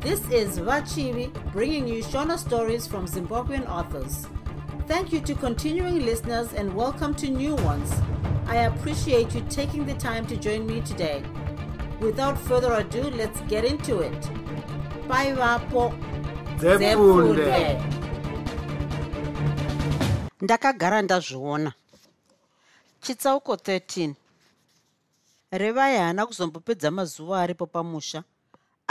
This is Vachivi bringing you Shona stories from Zimbabwean authors. Thank you to continuing listeners and welcome to new ones. I appreciate you taking the time to join me today. Without further ado, let's get into it. Bye, Vapo. Zefunde. ndakagara ndazviona chitsauko 13 revai haana kuzombopedza mazuva aripo pamusha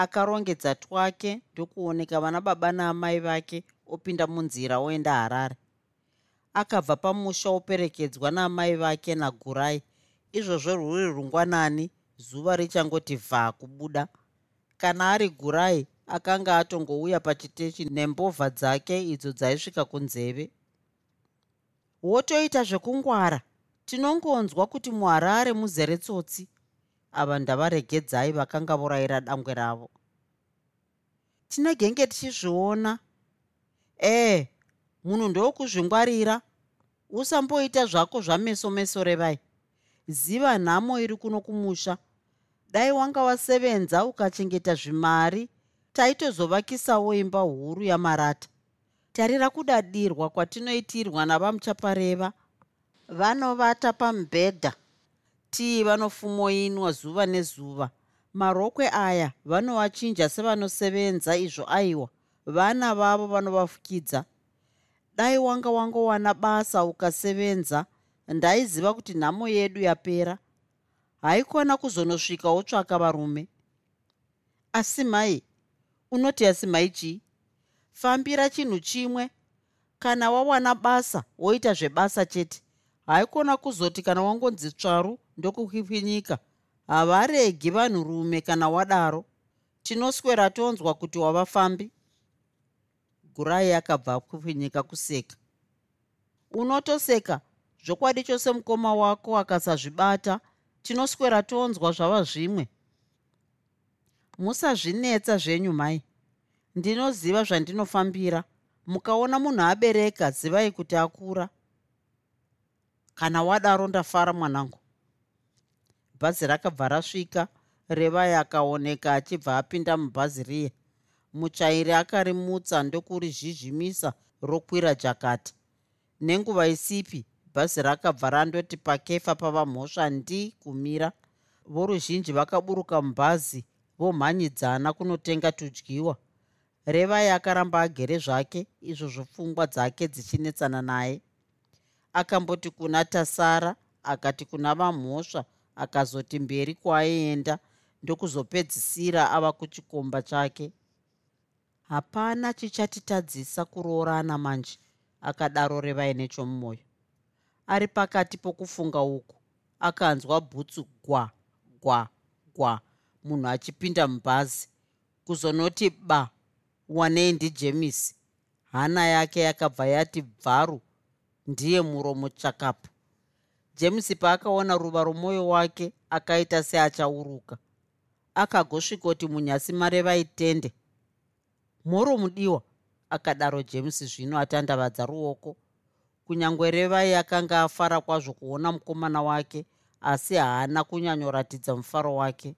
akarongedza twake ndokuoneka vana baba naamai vake opinda munzira oenda harare. Akabva pamusha operekedzwa naamai vake nagurai. Izvozvo rwuri rungwanani zuva richangoti vha kubuda. Kana ari gurai akanga atongouya pachitechi nembovha dzake idzo dzaisvika kunzeve. Wotoita zvekungwara tinongonzwa kuti muharare muzere tsotsi ava ndavaregedzai vakanga vorayira dangwe ravo. Tinegenge tichizviona ee munhu ndokuzvingwarira usamboita zvako zvameso meso revai. Ziva nhamo iri kuno kumusha. Dai wanga wasevenza ukachengeta zvimari taitozovakisawo imba huru yamarata. Tarira kudadirwa kwatinoitirwa navamuchapareva vanovata pamubhedha tii vanofumoinwa zuva nezuva. Marokwe aya vanovachinja sevanosevenza izvo aiwa vana vavo vanovafukidza. Dai wanga wangowana basa ukasevenza ndaiziva kuti nhamo yedu yapera. Haikona kuzonosvika wotsvaka varume. Asi mai unoti asi mai chii? Fambira chinhu chimwe kana wawana basa woita zvebasa chete. Haikona kuzoti kana wangonzi tsvaru ndokukwipinyika havaregi vanhurume kana wadaro. Tinoswera tonzwa kuti wavafambi. Gurai akabva akwipinyika kuseka. Unotoseka zvokwadi chose mukoma wako akasazvibata. Tinoswera tonzwa zvava zvimwe. Musazvinetsa zvenyu mai. Ndinoziva zvandinofambira. Mukaona munhu abereka zivai kuti akura. Kana wadaro ndafara mwanangu bhazi rakabva rasvika revai akaoneka achibva apinda mubhazi riye. Muchairi akarimutsa ndokurizhizhimisa rokwira jakata nenguva isipi bhazi rakabva randoti pakefa pava mhosva ndi kumira voruzhinji vakaburuka mubhazi vomhanyidzana kunotenga tudyiwa. Revai akaramba agere zvake izvo zvopfungwa dzake dzichinetsana naye. Akamboti kuna tasara akati kuna vamhosva akazoti mberi kwaaienda ndokuzopedzisira ava kuchikomba chake. Hapana chichatitadzisa kuroorana manje akadaro revai nechomumwoyo ari pakati pokufunga uku akanzwa bhutsu gwa gwa gwa munhu achipinda mubhazi. Kuzonoti ba wanei ndijemisi hana yake yakabva yati bvaru ndiye muromo chakapu jemisi paakaona ruva romwoyo wake akaita seachauruka. Akagosvikoti munyasi mare vaitende mhoro mudiwa akadaro jemisi zvino atandavadza ruoko. Kunyange revai akanga afara kwazvo kuona mukomana wake asi haana kunyanyoratidza mufaro wake.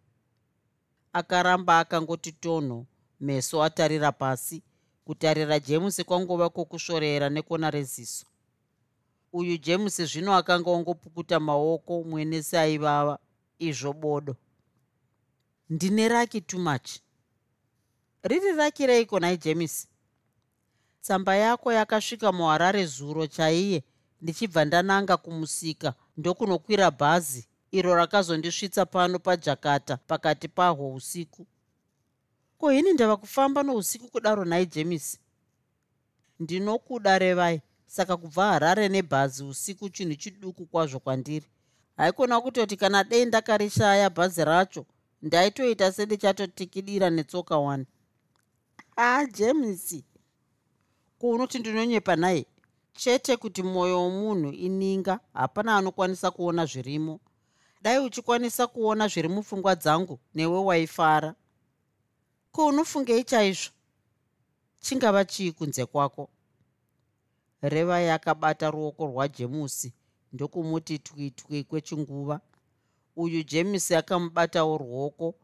Akaramba akangoti tonho meso atarira pasi. Kutarira jemusi kwangova kwokushorera nekona reziso uyu jemusi zvino akanga ongopukuta maoko mwene seaivava izvo bodo. Ndine raki too much. Riri raki reiko nai jemisi tsamba yako yakasvika muharare zuro chaiye ndichibva ndananga kumusika ndokunokwira bhazi iro rakazondisvitsa pano pajakata pakati pahwo usiku. Ko ini ndava kufamba nousiku kudaro nhai jemisi ndinokuda revai saka kubva harare nebhazi usiku chinhu chiduku kwazvo kwandiri. Haikona kutoti kana dei ndakarishaya bhazi racho ndaitoita sendichatotikidira netsoka wani a jemisi ko unoti ndinonyepa nhaye chete kuti mwoyo womunhu ininga hapana anokwanisa kuona zvirimo. Dai uchikwanisa kuona zviri mupfungwa dzangu newe waifara. Ko unofungei chaizvo chingava chii kunze kwako revai akabata ruoko rwajemusi. Ndokumuti twitwi kwechinguva. Uyu jemisi akamubatawo ruoko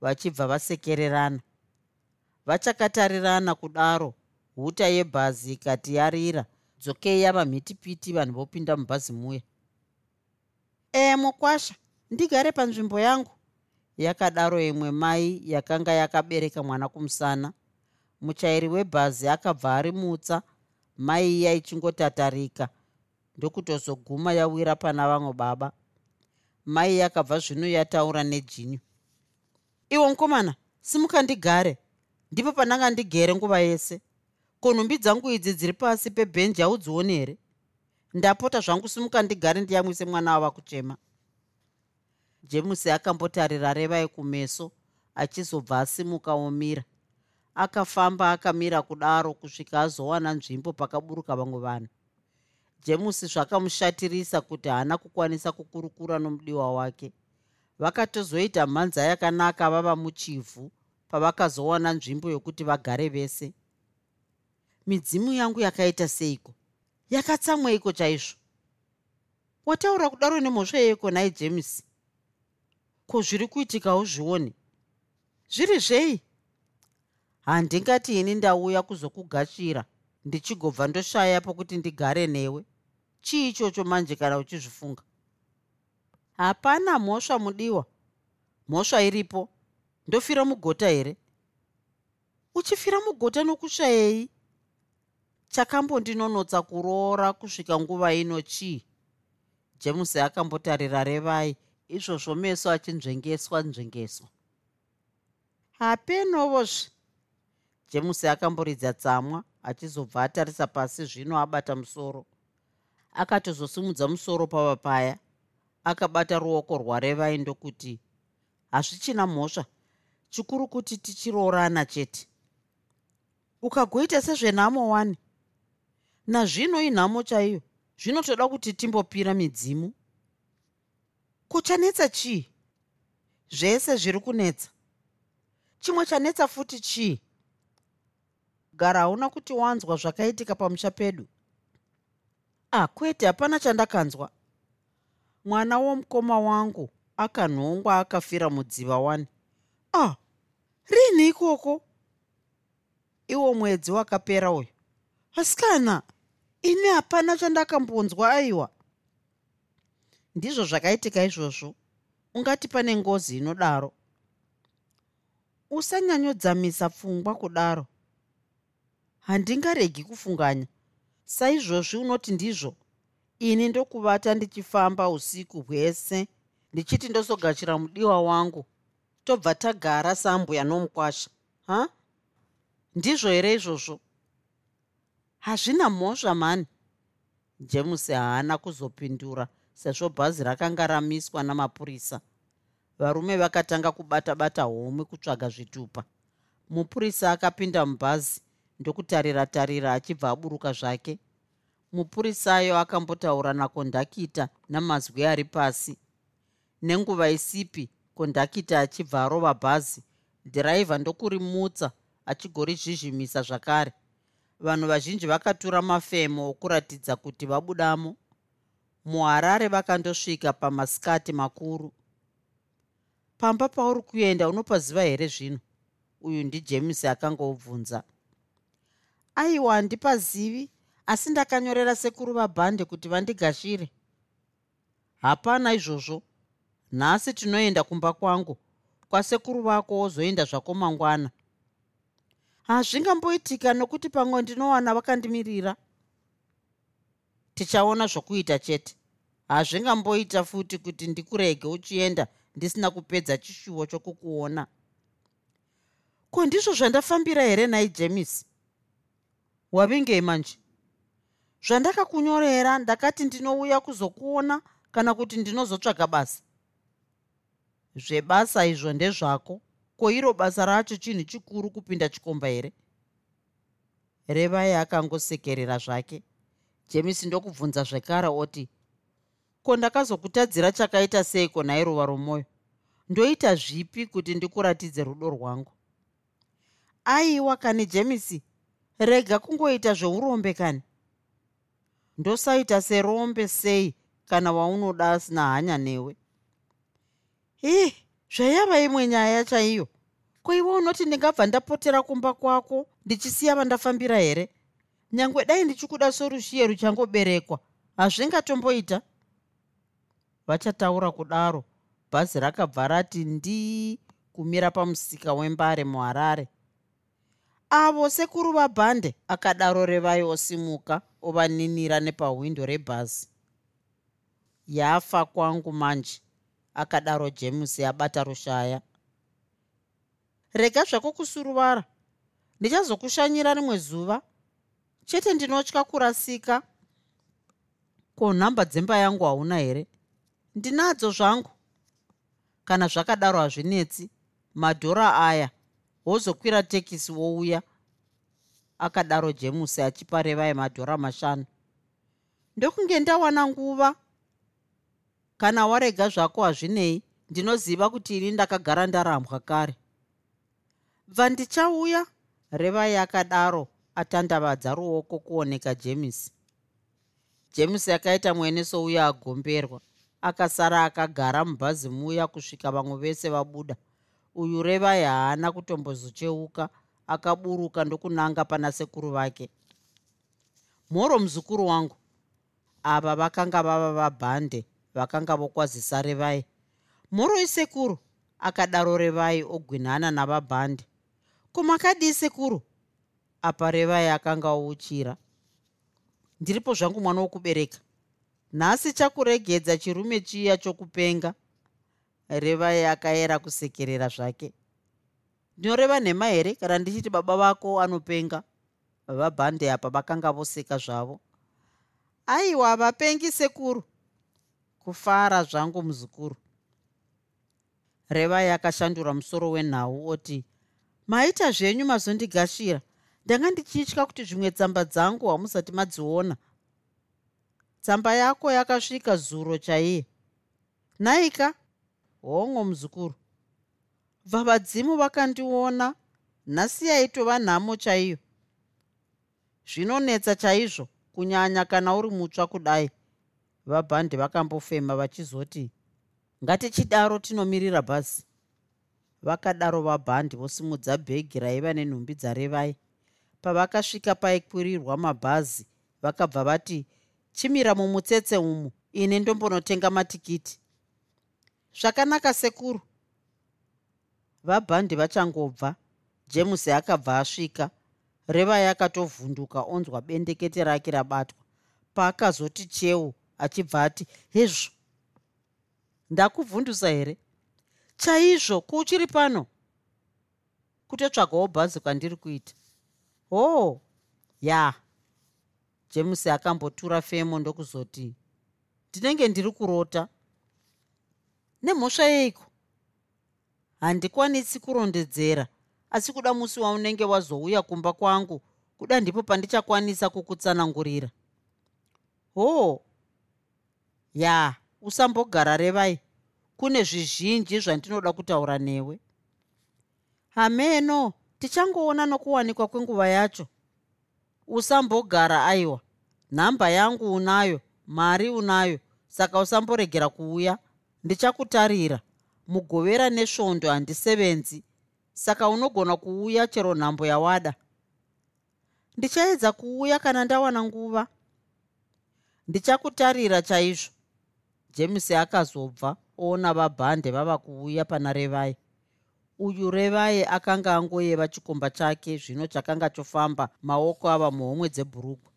vachibva vasekererana. Vachakatarirana kudaro. Huta yebhazi ikati yarira. Dzokei yava mhitipiti vanhu vopinda mubhazi muya. Ee mukwasha ndigare panzvimbo yangu. Yakadaro imwe mai yakanga yakabereka mwana kumusana muchairi webhazi akabva ari mutsa mai iya ichingotatarika. Ndokutozoguma yawira pana vamwe baba. Mai yakabva zvino yataura nejini. Iwo mukomana simuka ndigare. Ndipo pandanga ndigere nguva yese. Ko nhumbi dzangu idzi dziri pasi pebhenji haudzioni here? Ndapota zvangu simuka ndigare ndiyamwise mwana wava kuchema jemusi akambotarira revai kumeso achizobva asimuka omira akafamba akamira kudaro kusvika azowana nzvimbo pakaburuka vamwe vanhu. Jemusi zvakamushatirisa kuti haana kukwanisa kukurukura nomudiwa wake. Vakatozoita mhanza yakanaka vava muchivhu pavakazowana nzvimbo yokuti vagare vese. Midzimu yangu yakaita seiko? Yakatsamweiko chaizvo? Wataura kudaro nemhosva yeiko nai james ko zviri kuitikawo zvioni? Zviri zvei handingati ini ndauya kuzokugashira. Ndichigobva ndoshaya pokuti ndigare newe. Chii ichocho manje kana uchizvifunga? Hapana mhosva mudiwa. Mhosva iripo. Ndofira mugota here? Uchifira mugota nokushayei chakambondinonotsa kuroora kusvika nguva ino chii? James akambotarira revai izvozvo meso achinzvengeswa nzvengeswa hapenovozve james akamboridza tsamwa achizobva atarisa pasi zvino abata musoro. Akatozosimudza musoro pava paya akabata ruoko rwarevai ndokuti hazvichina mhosva chikuru kuti tichiroorana chete. Ukagoita sezvenhamo wani. Nazvino inhamo chaiyo zvinotoda kuti timbopira midzimu. Kuchanetsa chii? Zvese zviri kunetsa. Chimwe chanetsa futi chii gara hauna kuti wanzwa zvakaitika pamusha pedu? Ah kwete hapana chandakanzwa. Mwana womukoma wangu akanhongwa akafira mudziva wani. Ah rini ikoko? Iwo mwedzi wakapera uyu. Asikana ini hapana chandakambonzwa aiwa. Ndizvo zvakaitika izvozvo. Ungati pane ngozi inodaro. Usanyanyodzamisa pfungwa kudaro handingaregi kufunganya. Saizvozvi unoti ndizvo ini ndokuvata ndichifamba usiku hwese ndichiti ndozogachira mudiwa wangu tobva tagara sambuya nomukwasha ha? Ndizvo here izvozvo? Hazvina mhosva mani. James haana kuzopindura sezvo bhazi rakanga ramiswa namapurisa. Varume vakatanga kubata bata homwe kutsvaga zvitupa. Mupurisa akapinda mubhazi ndokutarira tarira achibva aburuka zvake. Mupurisayo akambotaura nakondakita namazwi ari pasi. Nenguva isipi kondakita achibva arova bhazi dhiraivha ndokurimutsa achigorizhizhimisa zvakare. Vanhu vazhinji vakatura mafemo okuratidza kuti vabudamo. Muharare vakandosvika pamasikati makuru. Pamba pauri kuenda unopaziva here zvino? Uyu ndijames akanga obvunza aiwa handipazivi asi ndakanyorera sekuru vabhande kuti vandigashire. Hapana izvozvo. Nhasi tinoenda kumba kwangu. Kwasekuru vako wozoenda zvako mangwana. Hazvingamboitika nokuti pamwe ndinowana vakandimirira. Tichaona zvokuita chete. Hazvingamboita futi kuti ndikurege uchienda ndisina kupedza chishuwo chokukuona. Ko ndizvo zvandafambira here nai jemisi wavingei manje. Zvandakakunyorera ndakati ndinouya kuzokuona kana kuti ndinozotsvaga basa. Zvebasa izvo ndezvako ko iro basa racho chinhu chikuru kupinda chikomba here? Revai akangosekerera zvake. Jemisi ndokubvunza zvekare oti ko ndakazokutadzira chakaita seiko nairuva romwoyo ndoita zvipi kuti ndikuratidze rudo rwangu? Aiwa kani jemisi rega kungoita zveurombe kani? Ndosaita serombe sei kana waunoda asina hanya newe? Ih zvayava imwe nyaya chaiyo. Ko iwe unoti ndingabva ndapotera kumba kwako ndichisiya vandafambira here? Nyange dai ndichikuda sorushiye ruchangoberekwa hazvingatomboita? Vachataura kudaro bhazi rakabva rati ndii kumira pamusika wembare muharare avo sekuru vabhande akadaro revai osimuka ovaninira nepahwindo rebhazi yafa kwangu manje akadaro james abata rushaya. Rega zvako kusuruvara. Ndichazokushanyira rimwe zuva. Chete ndinotya kurasika. Ko nhamba dzemba yangu hauna here? Ndinadzo zvangu. Kana zvakadaro hazvinetsi madhora aya wozokwira tekisi wouya akadaro jemusi achipa revai madhora mashanu. Ndokunge ndawana nguva kana warega zvako hazvinei ndinoziva kuti ini ndakagara ndarambwa kare. Bva ndichauya revai akadaro atandavadza ruoko kuoneka jemisi jemisi akaita mwene souya agomberwa akasara akagara mubhazi muya kusvika vamwe vese vabuda uyu revai haana kutombozocheuka akaburuka ndokunanga pana sekuru vake. Mhoro muzukuru wangu. Ava vakanga vava vabhande vakanga vokwazisa revai. Mhoro isekuru akadaro revai ogwinhana navabhande. Kumakadii sekuru apa revai akanga ouchira. Ndiripo zvangu mwana wokubereka. Nhasi chakuregedza chirume chiya chokupenga revai akayera kusekerera zvake. Ndinoreva nhema here? Kana ndichiti baba vako anopenga? Vabhande apa vakanga voseka zvavo. Aiwa vapengi sekuru? Kufara zvangu muzukuru. Revai akashandura musoro wenhau oti maita zvenyu mazondigashira. Ndanga ndichitya kuti zvimwe tsamba dzangu hamusati madziona. Tsamba yako yakasvika zuro chaiye. Naika hongo muzukuru. Vavadzimu vakandiona nhasi yaitova nhamo chaiyo. Zvinonetsa chaizvo kunyanya kana uri mutsva kudai. Vabhandi vakambofema vachizoti ngatichidaro tinomirira bhazi. Vakadaro vabhandi vosimudza bhegi raiva nenhumbi dzarevai. Pavakasvika paikwirirwa mabhazi vakabva vati chimira mumutsetse umu ine ndombonotenga matikiti zvakanaka sekuru. Vabhandi vachangobva. Jemusi akabva asvika. Revai akatovhunduka onzwa bendekete rake rabatwa. Paakazoti cheu achibva ati hezvo ndakuvhundusa here? Chaizvo kuuchiri pano? Kutotsvagawo bhazi kwandiri kuita. Hoo ya. James akambotura femo ndokuzoti ndinenge ndiri kurota nemhosva yeiko? Handikwanisi kurondedzera asi kuda musi waunenge wazouya kumba kwangu kuda ndipo pandichakwanisa kukutsanangurira. Hoo ya usambogara revai. Kune zvizhinji zvandinoda kutaura newe. Hameno tichangoona nokuwanikwa kwenguva yacho. Usambogara aiwa. Nhamba yangu unayo mari unayo saka usamboregera kuuya ndichakutarira. Mugovera nesvondo handisevenzi. Saka unogona kuuya chero nhambo yawada. Ndichaedza kuuya kana ndawana nguva. Ndichakutarira chaizvo. James akazobva oona vabhande vava kuuya pana revai uyu revai akanga angoyeva chikomba chake zvino chakanga chofamba maoko ava muhomwe dzebhurugwa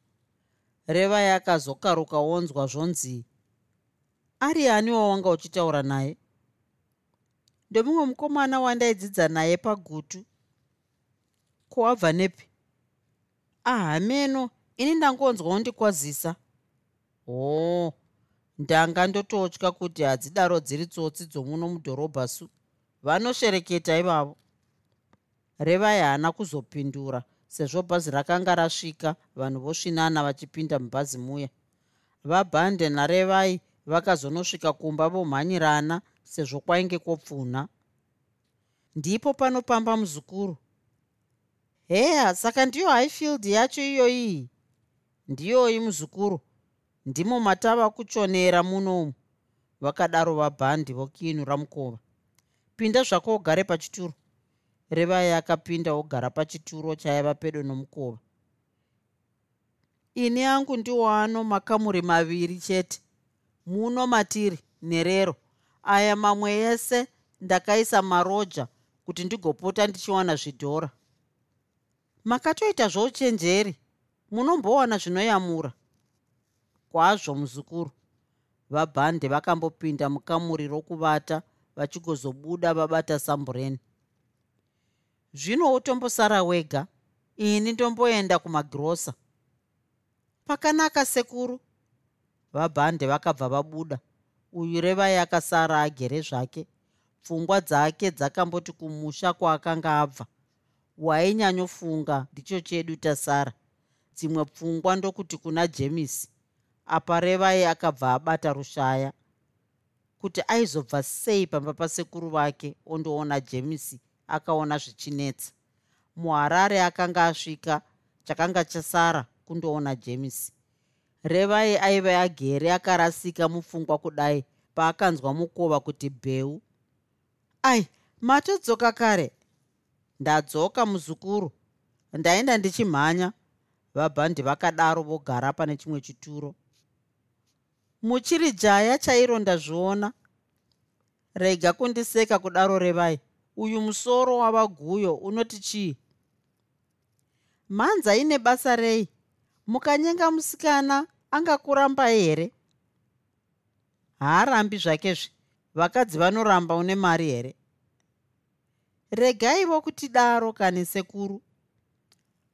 revai akazokaruka onzwa zvonzi ari ani wawanga uchitaura naye? Ndomumwe mukomana wandaidzidza naye pagutu. Kowabva nepi? Ahameno ini ndangonzwawo ndikwazisa. Hoo ndanga ndototya kuti hadzidaro dziri tsotsi dzomuno mudhorobha su. Vanoshereketa ivavo. Revai haana kuzopindura sezvo bhazi rakanga rasvika vanhu vosvinana vachipinda mubhazi muya. Vabhande narevai vakazonosvika kumba vomhanyirana sezvo kwainge kwopfunha. Ndipo panopamba muzukuru heya saka ndiyo highfield yacho iyoyi ndiyoyi muzukuru. Ndimo matava kuchonera munomu vakadaro vabhandi vokiinura mukova pinda zvako ugare pachituro. Revai akapinda ogara pachituro chaiva pedo nomukova. Ini yangu ndiwo ano makamuri maviri chete muno matiri nerero. Aya mamwe ese ndakaisa maroja kuti ndigopota ndichiwana zvidhora. Makatoita zvouchenjeri munombowana zvinoyamura. Kwazvo muzukuru vabhande vakambopinda mukamuri rokuvata vachigozobuda vabata sambureni. Zvino utombosara wega ini ndomboenda kumagirosa pakanaka sekuru vabhande vakabva vabuda. Uyu revai akasara agere zvake. Pfungwa dzake dzakamboti kumusha kwaakanga abva. Wainyanyofunga ndicho chedu tasara. Dzimwe pfungwa ndokuti kuna jemisi apa revai akabva abata rushaya kuti aizobva sei pamba pasekuru vake ondoona jemisi akaona zvichinetsa. Muharare akanga asvika chakanga chasara kundoona jemisi revai aive agere akarasika mupfungwa kudai paakanzwa mukova kuti bheu ai matodzoka kare. Ndadzoka muzukuru ndaenda ndichimhanya. Vabhandi vakadaro vogara pane chimwe chituro. Muchiri jaya chairo ndazviona rega kundiseka kudaro revai. Uyu musoro wava guyo unoti chii? Mhanza ine basa rei mukanyenga musikana angakurambai here? Haarambi zvakezve vakadzi vanoramba une mari here? Regaivo kuti daro kani sekuru.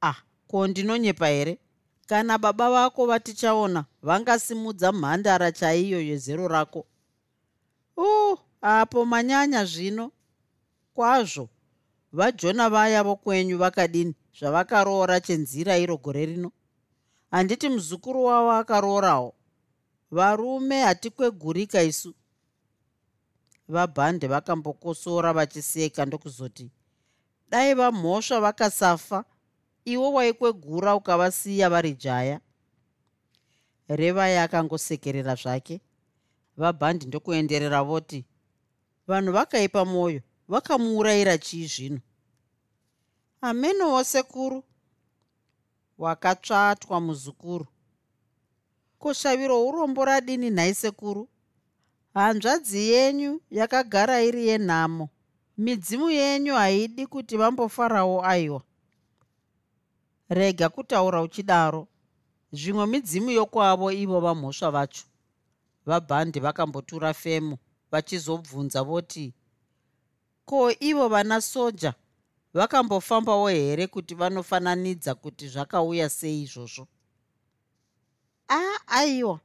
Ah ko ndinonyepa here? Kana baba vako vatichaona vangasimudza mhandara chaiyo yezero rako. Uh apo manyanya zvino. Kwazvo vajona vaya vokwenyu vakadini zvavakaroora chenzira iro gore rino handiti muzukuru wavo akaroorawo varume hatikwegurika isu. Vabhande vakambokosora vachiseka ndokuzoti dai vamhosva vakasafa. Iwo waikwegura ukavasiya vari jaya. Revai akangosekerera zvake. Vabhandi ndokuenderera voti vanhu vakaipa mwoyo vakamuurayira chii zvino? Amenowo sekuru wakatsvatwa muzukuru. Koshaviro urombo radini nhai sekuru hanzvadzi yenyu yakagara iri yenhamo. Midzimu yenyu haidi kuti vambofarawo aiwa. Rega kutaura uchidaro. Zvimwe midzimu yokwavo ivo vamhosva vacho. Vabhandi vakambotura femo vachizobvunza voti ko ivo vana soja vakambofambawo here kuti vanofananidza kuti zvakauya sei izvozvo? A aiwa.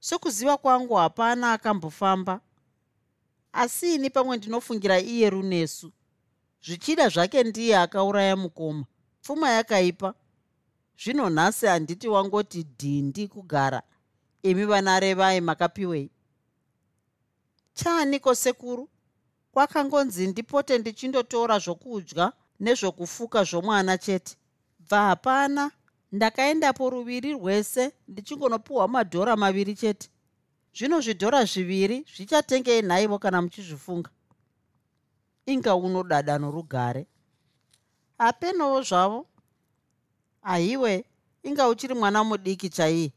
Sokuziva kwangu hapana akambofamba. Asi ini pamwe ndinofungira iye runesu. Zvichida zvake ndiye akauraya mukoma. Pfuma yakaipa. Zvino nhasi handiti wangoti dhindi kugara. Imi vana revai makapiwei? Chaaniko sekuru? Kwakangonzi ndipote ndichindotora zvokudya nezvokufuka zvomwana chete. Bva hapana ndakaendapo ruviri rwese ndichingonopiwa madhora maviri chete. Zvino zvidhora zviviri zvichatengei nhaivo kana muchizvifunga. Inga unodada norugare hapenowo zvavo. Ahiwe inga uchiri mwana mudiki chaiye.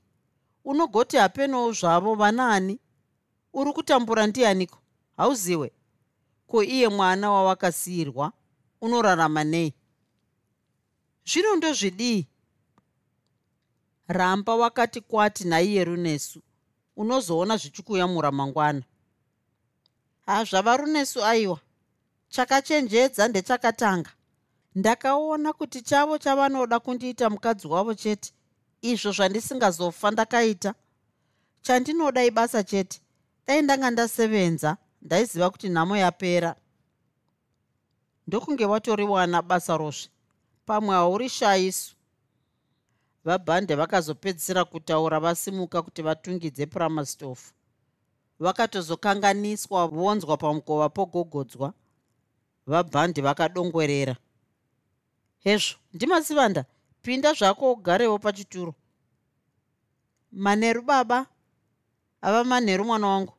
Unogoti hapenowo zvavo vanaani? Uri kutambura ndianiko? Hauziwe. Ko iye mwana wawakasiyirwa unorarama nei? Zvino ndozvidii ramba wakati kwati naiye runesu unozoona zvichikuyamura mangwana hazvava runesu aiwa. Chakachenjedza ndechakatanga. Ndakaona kuti chavo chavanoda kundiita mukadzi wavo chete. Izvo zvandisingazofa ndakaita. Chandinoda ibasa chete. Dai ndanga ndasevenza ndaiziva kuti nhamo yapera ndokunge watoriwana basa rosve pamwe hauri shaisu vabhande vakazopedzisira kutaura vasimuka kuti vatungidze pramastofu vakatozokanganiswa vonzwa pamukova pogogodzwa. Vabhandi vakadongwerera. Hezvo ndimasivanda pinda zvako ugarewo pachituro. Manheru baba ava manheru mwana wangu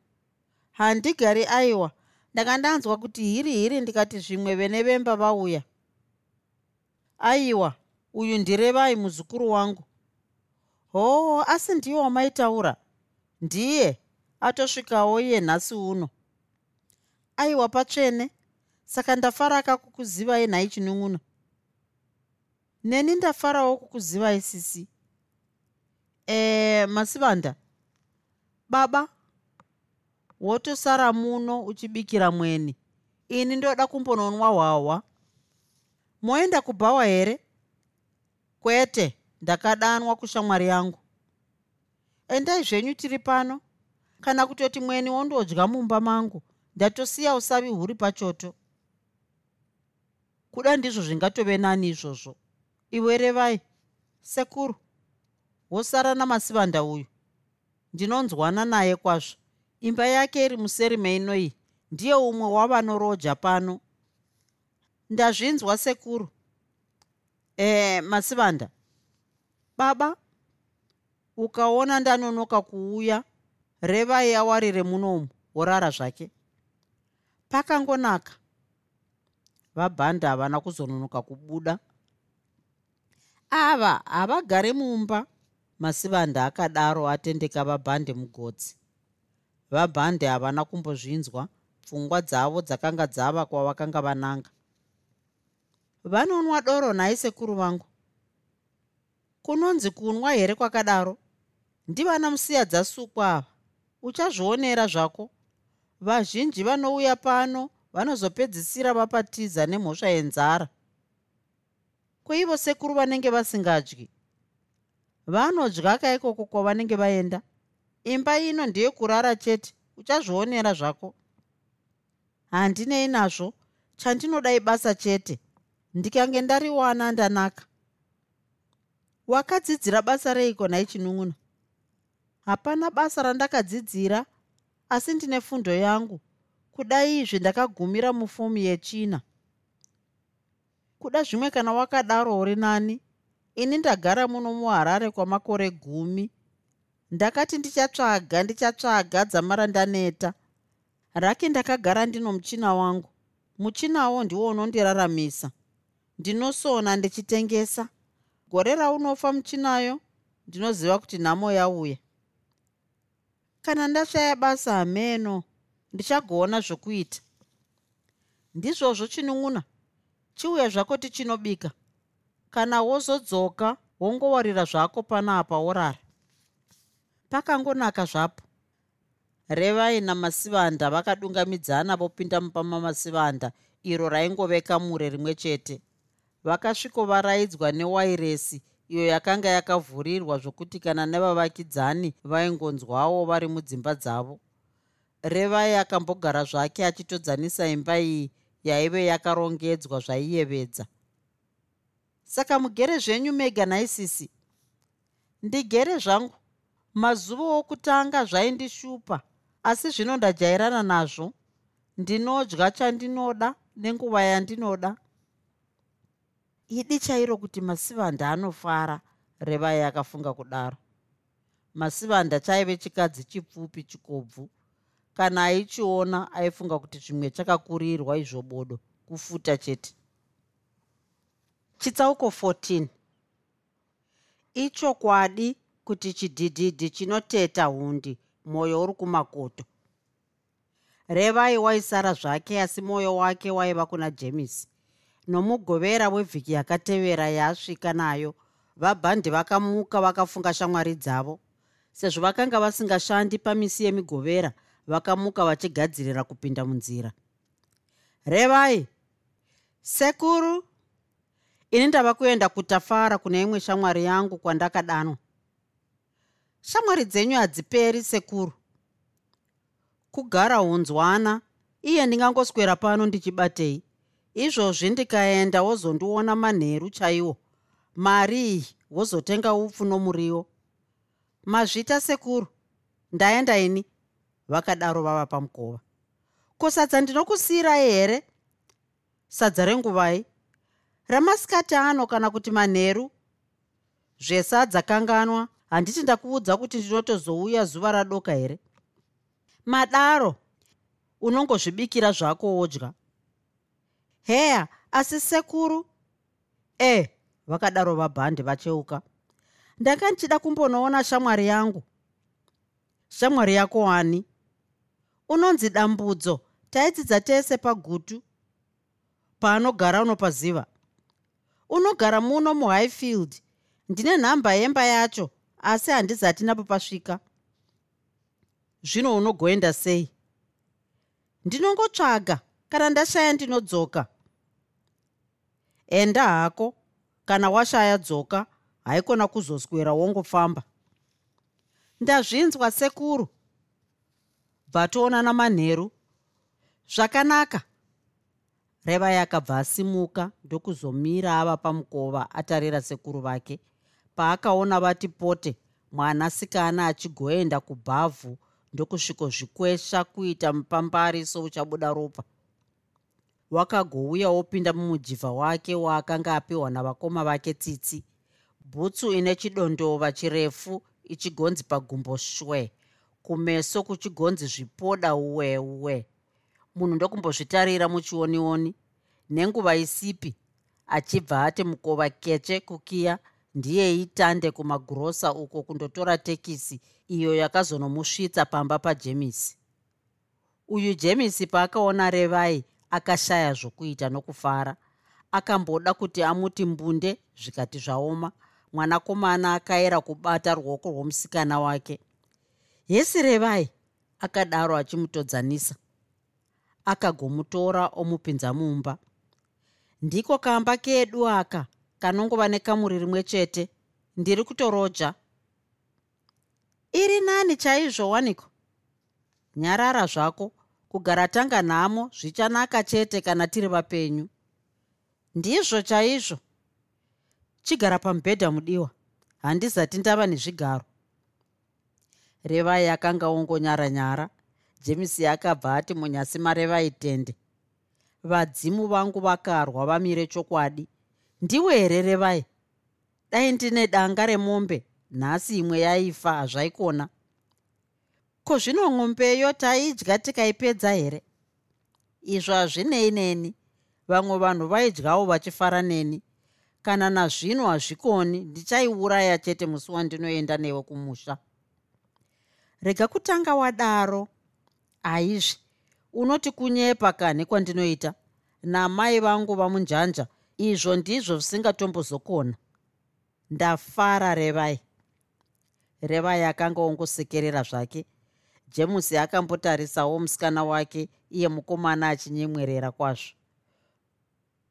handigari aiwa ndanga ndanzwa kuti hiri hiri ndikati zvimwe vene vemba vauya. Aiwa uyu ndirevai muzukuru wangu? Hoo asi ndiye wamaitaura. Ndiye atosvikawo iye nhasi uno. Aiwa patsvene. Saka ndafara kakukuzivai nhai chinun'una. Neni ndafarawo kukuzivai sisi e masivanda. Baba wotosara muno uchibikira mweni. Ini ndoda kumbononwa hwahwa. Moenda kubhawa here? Kwete ndakadanwa kushamwari yangu. Endai zvenyu tiri pano. Kana kutoti mweni wondodya mumba mangu ndatosiya usavi huri pachoto. Kuda ndizvo zvingatove nani izvozvo. Iwe revai sekuru wosara namasivanda uyu ndinonzwana naye kwazvo imba yake iri museri meino iyi. Ndiye umwe wavanoroja pano. Ndazvinzwa sekuru. E masivanda baba ukaona ndanonoka kuuya revai awarire munomu worara zvake. Pakangonaka vabhanda havana kuzononoka kubuda. Ava havagare mumba masivanda akadaro atendeka vabhande mugodzi vabhande havana kumbozvinzwa pfungwa dzavo dzakanga dzava kwavakanga vananga. Vanonwa doro nhai sekuru vangu. Kunonzi kunwa here kwakadaro? Ndivana musiya dzasukwa ava. Uchazvionera zvako. Vazhinji vanouya pano vanozopedzisira vapatiza nemhosva yenzara. Kweivo sekuru vanenge vasingadyi? Vanodya kaikoko kwavanenge vaenda imba ino ndeyekurara chete. Uchazvionera zvako. Handinei nazvo. Chandinodai basa chete. Ndikange ndariwana ndanaka. Wakadzidzira basa reiko nhai chinun'una? Hapana basa randakadzidzira asi ndine fundo yangu. Kudai izvi ndakagumira mufomu yechina? Kuda zvimwe kana wakadaro uri nani? Ini ndagara muno muharare kwamakore gumi ndakati ndichatsvaga ndichatsvaga dzamara ndaneta. Raki ndakagara ndino muchina wangu. Muchinawo ndiwo unondiraramisa ndinosona ndichitengesa. Gore raunofa muchinayo ndinoziva kuti nhamo yauya. Kana ndashaya basa hameno ndichagoona zvokuita. Ndizvozvo chinun'una chiuya zvako tichinobika kana wozodzoka wongowarira zvako panapa worara pakangonaka zvapo. Revai namasivanda vakadungamidzana vopinda mupa mamasivanda iro raingove kamure rimwe chete. Vakasvikovaraidzwa newairesi iyo yakanga yakavhurirwa zvokuti kana nevavakidzani vaingonzwawo vari mudzimba dzavo. Revai akambogara zvake achitodzanisa imba iyi yaive yakarongedzwa zvaiyevedza. Saka mugere zvenyu mega naisisi. Ndigere zvangu mazuva okutanga zvaindishupa asi zvino ndajairana nazvo. Ndinodya chandinoda nenguva yandinoda. Idi chairo kuti masivanda anofara revai akafunga kudaro. Masivanda chaive chikadzi chipfupi chikobvu. Kana aichiona aifunga kuti zvimwe chakakurirwa izvobodo kufuta chete. Chitsauko 14 ichokwadi kuti chidhidhidhi chinoteta hundi mwoyo uri kumakoto. Revai waisara zvake asi mwoyo wake waiva kuna jemisi nomugovera wevhiki yakatevera yaasvika nayo vabhandi vakamuka vakafunga shamwari dzavo sezvo vakanga vasingashandi pamisi yemigovera vakamuka vachigadzirira kupinda munzira. Revai sekuru ini ndava kuenda kutafara kune imwe shamwari yangu kwandakadanwa shamwari dzenyu hadziperi sekuru. Kugara hunzwana iye ndingangoswera pano ndichibatei. Izvozvi ndikaenda wozondiona manheru chaiwo. Mari iyi wozotenga upfu nomuriwo. Mazvita sekuru. Ndaenda ini. Vakadaro vava pamukova. Ko sadza ndinokusiyirai here? Sadza renguvai. Ramasikati ano kana kuti manheru zvesadza kanganwa handiti ndakuudza kuti ndinotozouya zuva radoka here? Madaro unongozvibikira zvako wodya. Heya asi sekuru? E vakadaro vabhandi vacheuka. Ndanga ndichida kumbonoona shamwari yangu. Shamwari yako ani unonzi dambudzo taidzidza tese pagutu. Paanogara unopaziva unogara muno muhighfield. Ndine nhamba yemba yacho asi handizati napo pasvika. Zvino unogoenda sei? Ndinongotsvaga kana ndashaya ndinodzoka. Enda hako kana washaya dzoka haikona kuzoswera wongofamba. Ndazvinzwa sekuru. Bvatoonana manheru zvakanaka. Reva yakabva asimuka ndokuzomira ava pamukova atarira sekuru vake paakaona vati pote mwanasikana achigoenda kubhavhu ndokusvikozvikwesha kuita mupambari souchabuda ropa. Wakagouya wopinda mumujivha wake waakanga apiwa navakoma vake tsitsi. Bhutsu ine chidondova chirefu ichigonzi pagumbo shwe kumeso kuchigonzi zvipoda uwe uwe. Munhu ndokumbozvitarira muchionioni. Nenguva isipi achibva ati mukova keche kukiya ndiye itande kumagurosa uko kundotora tekisi iyo yakazonomusvitsa pamba pajemisi uyu jemisi paakaona revai akashaya zvokuita nokufara. Akamboda kuti amuti mbunde zvikati zvaoma. Mwanakomana akayera kubata ruoko rwomusikana wake. Yesi revai akadaro achimutodzanisa. Akagomutora omupinza mumba. Ndiko kamba kedu aka kanongova nekamuri rimwe chete ndiri kutoroja. Iri nani chaizvo waniko? Nyarara zvako kugara tanga nhamo zvichanaka chete kana tiri vapenyu. Ndizvo chaizvo. Chigara pamubhedha mudiwa handizati ndava nezvigaro. Revai akanga ongonyara nyara jemisi akabva ati munyasi marevai tende vadzimu vangu vakarwa vamire chokwadi ndiwe here revai dai ndine danga remombe nhasi imwe yaifa hazvaikona. Ko zvino mwombeyo taidya tikaipedza here? Izvo hazvinei neni. Vamwe vanhu vaidyawo vachifara neni. Kana nazvino hazvikoni ndichaiuraya chete musi wandinoenda newe kumusha. Rega kutanga wadaro. Haizvi. Unoti kunyepa kanhi kwandinoita? Namai vangu vamunjanja izvo ndizvo zvisingatombozokona ndafara revai. Revai akanga ongosekerera zvake. Jemusi akambotarisawo musikana wake iye mukomana achinyemwerera kwazvo.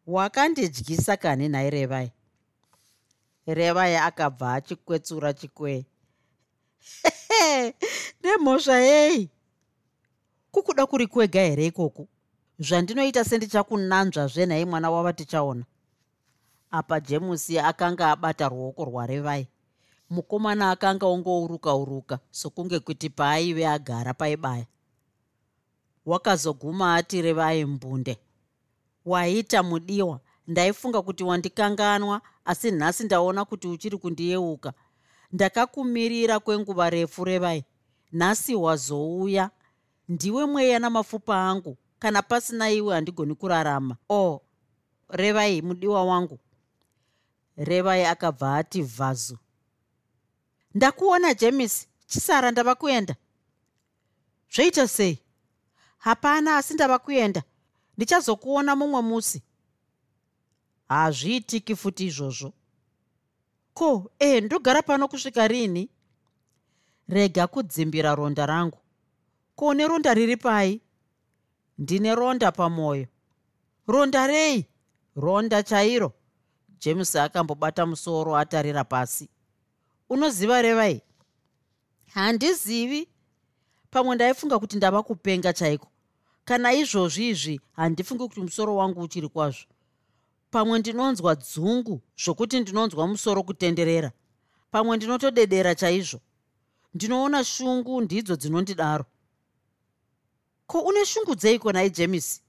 Wakandidyisa kani nhai revai? Revai akabva achikwetsura chikwee nemhosva yei? Kukuda kuri kwega here ikoku zvandinoita sendichakunanzvazve nhai mwana wava tichaona apa jemusi akanga abata ruoko rwarevai mukomana akanga ongouruka uruka sokunge kuti paaive agara paibaya. Wakazoguma ati revai mbunde. Waita mudiwa ndaifunga kuti wandikanganwa asi nhasi ndaona kuti uchiri kundiyeuka. Ndakakumirira kwenguva refu revai nhasi wazouya. Ndiwe mweya namapfupa angu kana pasina iwe handigoni kurarama. O oh, revai mudiwa wangu revai akabva ati vhazu ndakuona jemisi chisara ndava kuenda. Zvoita sei? Hapana asi ndava kuenda. Ndichazokuona mumwe musi. Hazviitiki futi izvozvo. Ko e ndogara pano kusvika rini? Rega kudzimbira ronda rangu. Ko ne ronda riri pai? Ndine ronda pamwoyo ronda rei? Ronda chairo james akambobata musoro atarira pasi. Unoziva revai handizivi. Pamwe ndaifunga kuti ndava kupenga chaiko? Kana izvozvi izvi handifungi kuti musoro wangu uchiri kwazvo. Pamwe ndinonzwa dzungu zvokuti ndinonzwa musoro kutenderera. Pamwe ndinotodedera chaizvo. Ndinoona shungu ndidzo dzinondidaro. Ko une shungu dzeiko nai jemisi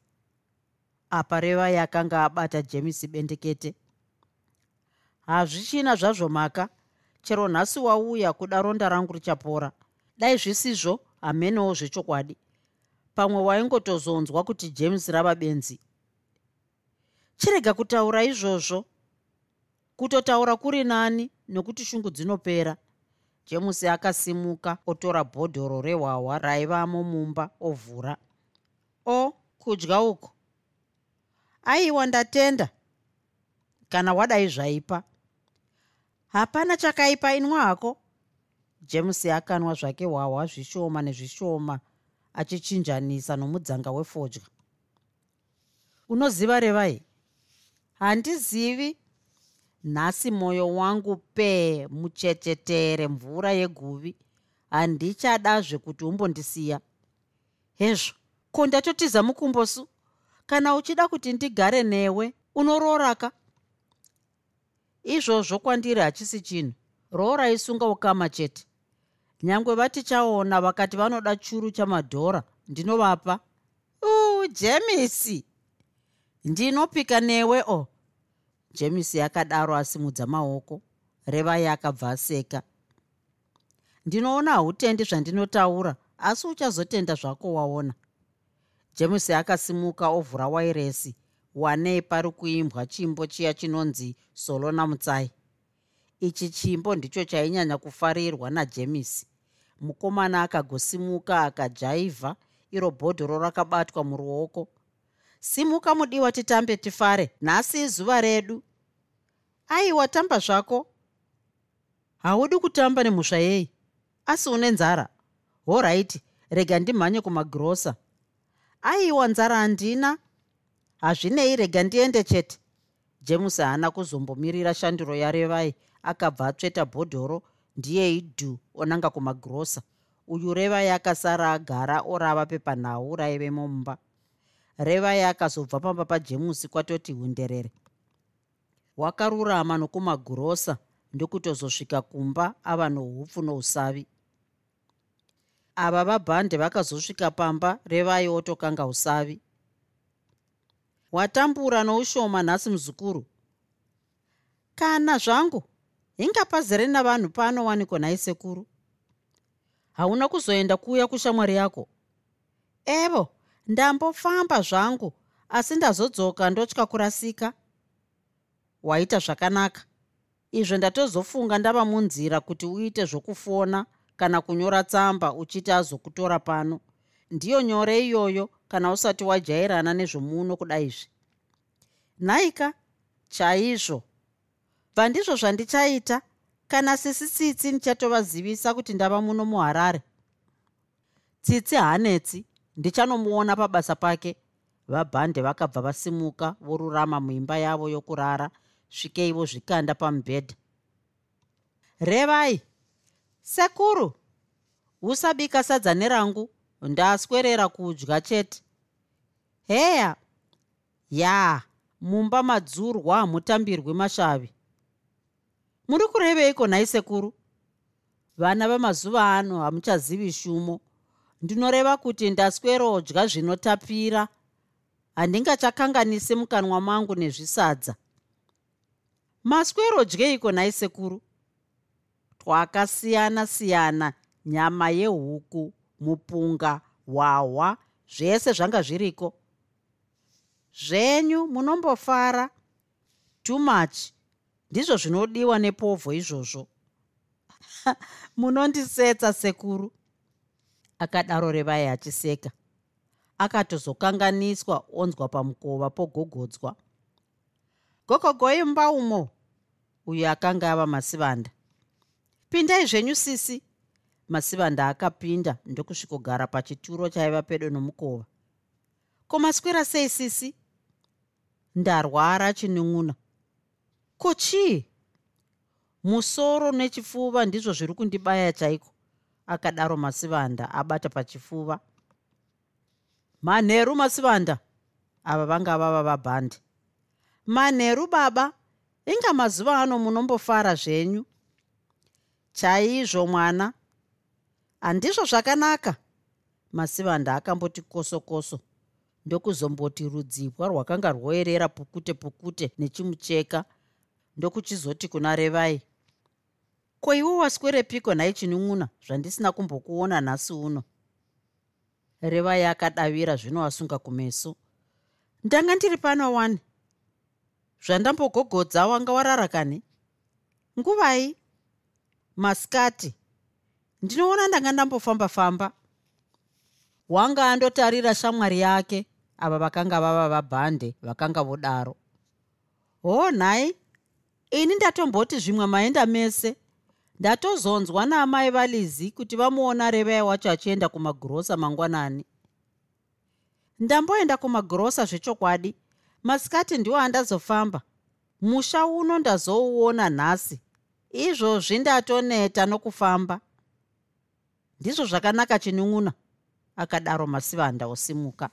apa revai akanga abata jemisi bendekete hazvichina zvazvo maka chero nhasi wauya kuda ronda rangu richapora. Dai zvisizvo hamenewo zvechokwadi. Pamwe waingotozonzwa kuti james rava benzi chirega kutaura izvozvo. Kutotaura kuri nani nokuti shungu dzinopera. Jemusi akasimuka otora bhodhoro rehwahwa raivamo mumba ovhura. O kudya uko aiwa ndatenda. Kana wadai zvaipa hapana chakaipa inwa hako. Jemusi akanwa zvake hwahwa zvishoma nezvishoma achichinjanisa nomudzanga wefodya. Unoziva revai? Handizivi. Nhasi mwoyo wangu pee muchechetere mvura yeguvi. Handichadazve kuti umbondisiya. Hezvo ko ndatotiza mukumbosu? Kana uchida kuti ndigare newe unorooraka izvozvo kwandiri hachisi chinhu. Roora isunga ukama chete. Nyange vatichaona vakati vanoda churu chamadhora ndinovapa. Uu jemisi! Ndinopika newe o jemisi akadaro asimudza maoko revai akabva aseka. Ndinoona hautendi zvandinotaura asi uchazotenda zvako waona. Jemisi akasimuka ovhura wairesi wanei pari kuimbwa chimbo chiya chinonzi solo namutsai ichi chimbo ndicho chainyanya kufarirwa najemisi mukomana akagosimuka akajaivha iro bhodhoro rakabatwa muruoko. Simuka mudiwa titambe tifare nhasi izuva redu. Aiwa tamba zvako? Haudi kutamba nemhusva yei. Asi une nzara. Horaiti rega ndimhanye kumagirosa aiwa nzara handina hazvinei rega ndiende chete. James haana kuzombomirira shanduro yarevai. Akabva atsveta bhodhoro ndiye idhu onanga kumagirosa uyu revai akasara agara orava pepanhau raive mumba revai akazobva pamba pajemusi kwatoti hunderere. Wakarurama nokumagurosa ndokutozosvika kumba ava noupfu nousavi. Ava vabhande vakazosvika pamba revai otokanga usavi watambura noushoma nhasi muzukuru. Kana zvangu hinga pazere navanhu paanowanikwa naisekuru? Hauna kuzoenda kuuya kushamwari yako? Evo ndambofamba zvangu asi ndazodzoka ndotya kurasika. Waita zvakanaka. Izvo ndatozofunga ndava munzira kuti uite zvokufona kana kunyora tsamba uchiti azokutora pano ndiyo nyore iyoyo kana usati wajairana nezvomuno kudaizve nhaika chaizvo. Bva ndizvo zvandichaita kana sisi tsitsi ndichatovazivisa kuti ndava muno muharare. Tsitsi haanetsi ndichanomuona pabasa pake. Vabhande vakabva vasimuka vorurama muimba yavo yokurara svikei vozvikanda pamubhedha. Revai sekuru usabika sadza nerangu ndaswerera kudya chete. Heya ya mumba madzurwa hamutambirwi mashavi. Muri kureveiko nhai sekuru vana vemazuva ano hamuchazivi shumo. Ndinoreva kuti ndaswerodya zvinotapira. Handingachakanganisi mukanwa mangu nezvisadza. Maswero dyeiko nhai sekuru twakasiyana siyana nyama yehuku mupunga hwahwa zvese zvanga zviriko. Zvenyu munombofara. Too much. Ndizvo zvinodiwa nepovho izvozvo. Munondisetsa sekuru. Akadaro revai achiseka. Akatozokanganiswa onzwa pamukova pogogodzwa. Gogogoimba umo uyo akanga ava masivanda. Pindai zvenyu sisi masivanda akapinda ndokusvikogara pachituro chaiva pedo nomukova. Ko maswera sei sisi? Ndarwara chinun'una ko chii? Musoro nechipfuva ndizvo zviri kundibaya chaiko? Akadaro masivanda abata pachifuva. Manheru masivanda ava vanga vava vabhandi. Manheru baba inga mazuva ano munombofara zvenyu. Chaizvo mwana handizvo zvakanaka. Masivanda akamboti koso koso ndokuzomboti rudzipwa rwakanga rwoerera pukute pukute nechimucheka. Ndokuchizoti kuna revai ko iwe waswerepiko nhai chinun'una zvandisina kumbokuona nhasi uno? Revai akadavira zvino asunga kumeso ndanga ndiri pano wani? Zvandambogogodza wanga warara kani? Nguvai? Masikati ndinoona ndanga ndambofamba-famba wanga andotarira shamwari yake ava vakanga vava vabhande vakanga vodaro. Hoo nhai ini ndatomboti zvimwe maenda mese. Ndatozonzwa naamai valizi kuti vamuona revai wacho achienda kumagurosa mangwanani. Ndamboenda kumagurosa zvechokwadi. Masikati ndiwo andazofamba. Musha uno ndazouona nhasi. Izvozvi ndatoneta nokufamba ndizvo zvakanaka chinun'una akadaro masivanda osimuka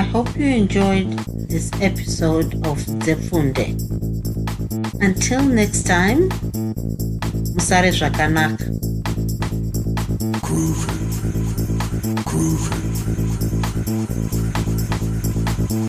I hope you enjoyed this episode of Zefunde. Until next time, Musare Zvakanaka. Groovy. Groovy.